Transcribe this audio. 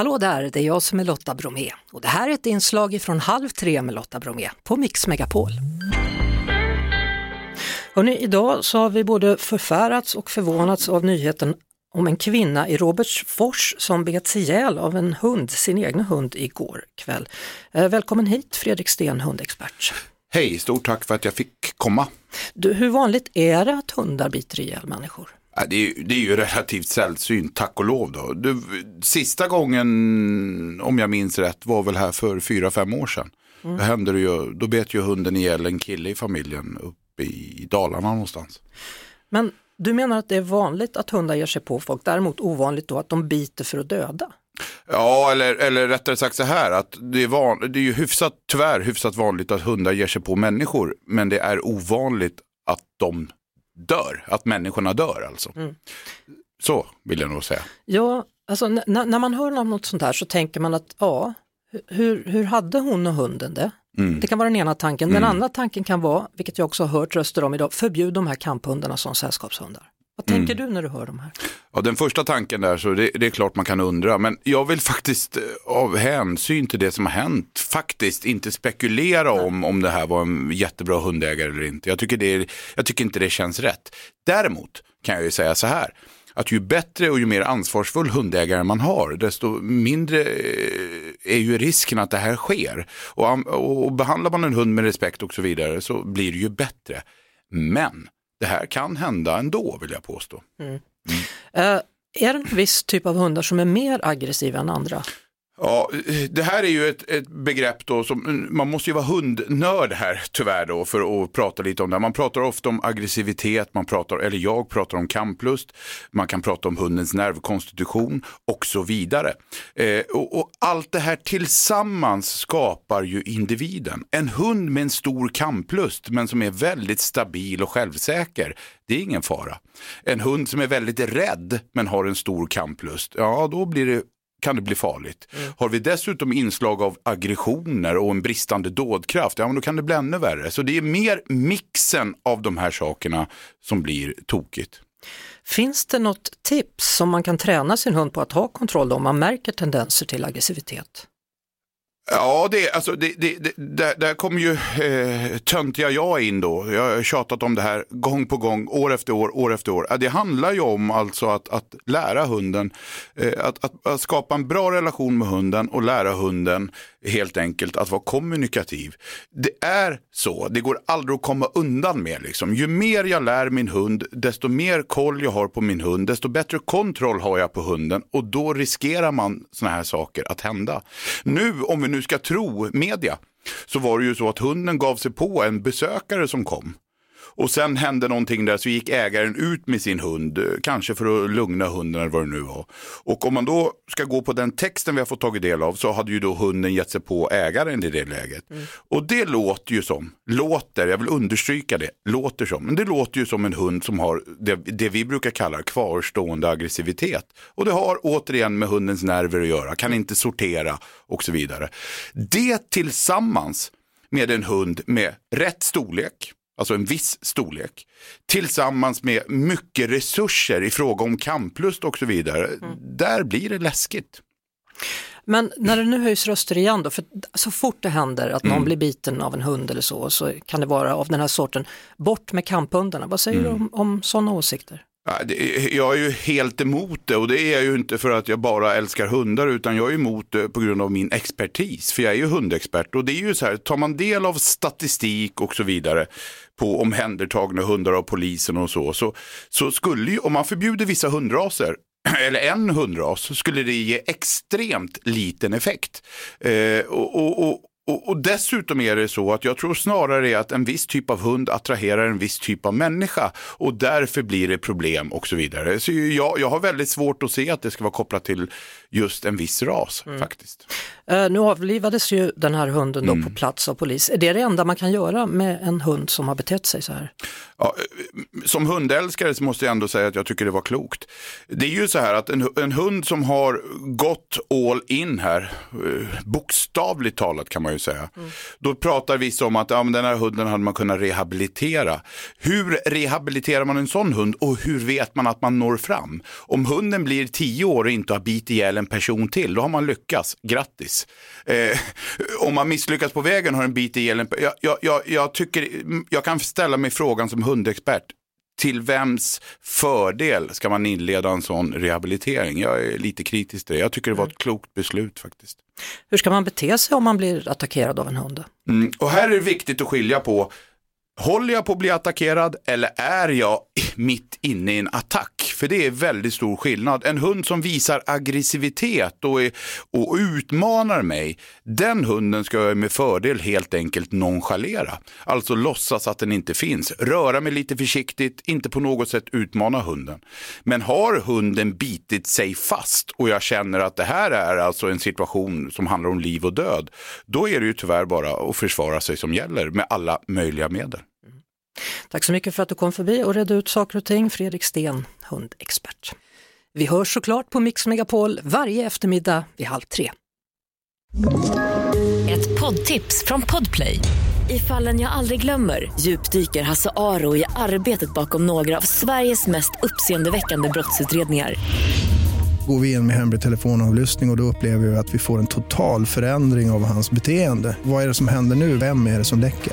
Hallå där, det är jag som är Lotta Bromé och det här är ett inslag från Halv tre med Lotta Bromé på Mix Megapol. Hörrni, idag så har vi både förfärats och förvånats av nyheten om en kvinna i Robertsfors som bets ihjäl av en hund, sin egen hund, igår kväll. Eh, välkommen hit Fredrik Sten, hundexpert. Hej, stort tack för att jag fick komma. Du, hur vanligt är det att hundar biter ihjäl människor? Det är, det är ju relativt sällsynt, tack och lov. Då. Du, sista gången, om jag minns rätt, var väl här för fyra, fem år sedan. Mm. Då, hände det ju, då bet ju hunden ihjäl en kille i familjen uppe i Dalarna någonstans. Men du menar att det är vanligt att hundar ger sig på folk, däremot ovanligt då att de biter för att döda? Ja, eller, eller rättare sagt så här att det är, van, det är ju hyfsat, tyvärr hyfsat vanligt att hundar ger sig på människor, men det är ovanligt att de dör, att människorna dör alltså. Mm. Så vill jag nog säga. Ja, alltså när man hör om något sånt här så tänker man att ja, hur, hur hade hon och hunden det? Mm. Det kan vara den ena tanken. Den mm. andra tanken kan vara, vilket jag också har hört röster om idag, förbjud de här kamphundarna som sällskapshundar. Vad tänker mm. du när du hör de här? Ja, den första tanken där, så det, det, är klart man kan undra. Men jag vill faktiskt eh, av hänsyn till det som har hänt faktiskt inte spekulera om om det här var en jättebra hundägare eller inte. Jag tycker, det, jag tycker inte det känns rätt. Däremot kan jag ju säga så här att ju bättre och ju mer ansvarsfull hundägare man har, desto mindre eh, är ju risken att det här sker. Och, och behandlar man en hund med respekt och så vidare så blir det ju bättre. Men det här kan hända ändå vill jag påstå. Mm. Mm. Uh, är det en viss typ av hundar som är mer aggressiva än andra? Ja, det här är ju ett, ett, begrepp då som, man måste ju vara hundnörd här tyvärr då för att prata lite om det. Man pratar ofta om aggressivitet, man pratar, eller jag pratar om kamplust, man kan prata om hundens nervkonstitution och så vidare. Eh, och, och, allt det här tillsammans skapar ju individen. En hund med en stor kamplust men som är väldigt stabil och självsäker, det är ingen fara. En hund som är väldigt rädd men har en stor kamplust, ja då blir det kan det bli farligt. Mm. Har vi dessutom inslag av aggressioner och en bristande dådkraft, ja men då kan det bli ännu värre. Så det är mer mixen av de här sakerna som blir tokigt. Finns det något tips som man kan träna sin hund på att ha kontroll om man märker tendenser till aggressivitet? Ja, det, alltså, det, det, det, där, där kommer ju eh, töntiga jag in då. Jag har tjatat om det här gång på gång, år efter år, år efter år. Det handlar ju om alltså att, att lära hunden, eh, att, att, att, skapa en bra relation med hunden och lära hunden helt enkelt att vara kommunikativ. Det är så, det går aldrig att komma undan med. Liksom. Ju mer jag lär min hund, desto mer koll jag har på min hund, desto bättre kontroll har jag på hunden och då riskerar man sådana här saker att hända. Nu, om vi nu ska tro media, så var det ju så att hunden gav sig på en besökare som kom. Och sen hände någonting där så gick ägaren ut med sin hund, eh, kanske för att lugna hunden eller vad det nu var. Och om man då ska gå på den texten vi har fått tagit del av så hade ju då hunden gett sig på ägaren i det läget. Mm. Och det låter ju som, låter, jag vill understryka det, låter som, men det låter ju som en hund som har det, det vi brukar kalla kvarstående aggressivitet. Och det har återigen med hundens nerver att göra, kan inte sortera och så vidare. Det tillsammans med en hund med rätt storlek, alltså en viss storlek, tillsammans med mycket resurser i fråga om kamplust och så vidare, mm. där blir det läskigt. Men när det nu höjs röster igen då, för så fort det händer att någon mm. blir biten av en hund eller så, så kan det vara av den här sorten, bort med kamphundarna. Vad säger mm. du om, om sådana åsikter? Jag är ju helt emot det och det är jag ju inte för att jag bara älskar hundar utan jag är emot det på grund av min expertis. För jag är ju hundexpert och det är ju så här, tar man del av statistik och så vidare på omhändertagna hundar av polisen och så, så, så skulle ju, om man förbjuder vissa hundraser eller en hundras, så skulle det ge extremt liten effekt. Eh, och, och, och, och, och, dessutom är det så att jag tror snarare att en viss typ av hund attraherar en viss typ av människa och därför blir det problem och så vidare. Så jag, jag har väldigt svårt att se att det ska vara kopplat till just en viss ras mm. faktiskt. Uh, nu avlivades ju den här hunden då mm. på plats av polis. Är det det enda man kan göra med en hund som har betett sig så här? Ja, eh, som hundälskare så måste jag ändå säga att jag tycker det var klokt. Det är ju så här att en, en hund som har gått all in här, eh, bokstavligt talat kan man ju säga. Mm. Då pratar vissa om att ja, men den här hunden hade man kunnat rehabilitera. Hur rehabiliterar man en sån hund och hur vet man att man når fram? Om hunden blir tio år och inte har bitit ihjäl en person till, då har man lyckats. Grattis. Eh, om man misslyckas på vägen har en bit ihjäl en jag, jag, jag, jag, tycker, jag kan ställa mig frågan som hundexpert till vems fördel ska man inleda en sån rehabilitering? Jag är lite kritisk till det. Jag tycker det var ett klokt beslut faktiskt. Hur ska man bete sig om man blir attackerad av en hund? Mm, och här är det viktigt att skilja på Håller jag på att bli attackerad eller är jag mitt inne i en attack? För det är väldigt stor skillnad. En hund som visar aggressivitet och, är, och utmanar mig, den hunden ska jag med fördel helt enkelt nonchalera. Alltså låtsas att den inte finns. Röra mig lite försiktigt, inte på något sätt utmana hunden. Men har hunden bitit sig fast och jag känner att det här är alltså en situation som handlar om liv och död, då är det ju tyvärr bara att försvara sig som gäller med alla möjliga medel. Tack så mycket för att du kom förbi och redde ut saker och ting, Fredrik Sten, hundexpert. Vi hörs såklart på Mix Megapol varje eftermiddag vid halv tre. Ett poddtips från Podplay. I fallen jag aldrig glömmer djupdyker Hasse Aro i arbetet bakom några av Sveriges mest uppseendeväckande brottsutredningar går vi in med hemlig telefonavlyssning och, och då upplever vi att vi får en total förändring av hans beteende. Vad är det som händer nu? Vem är det som läcker?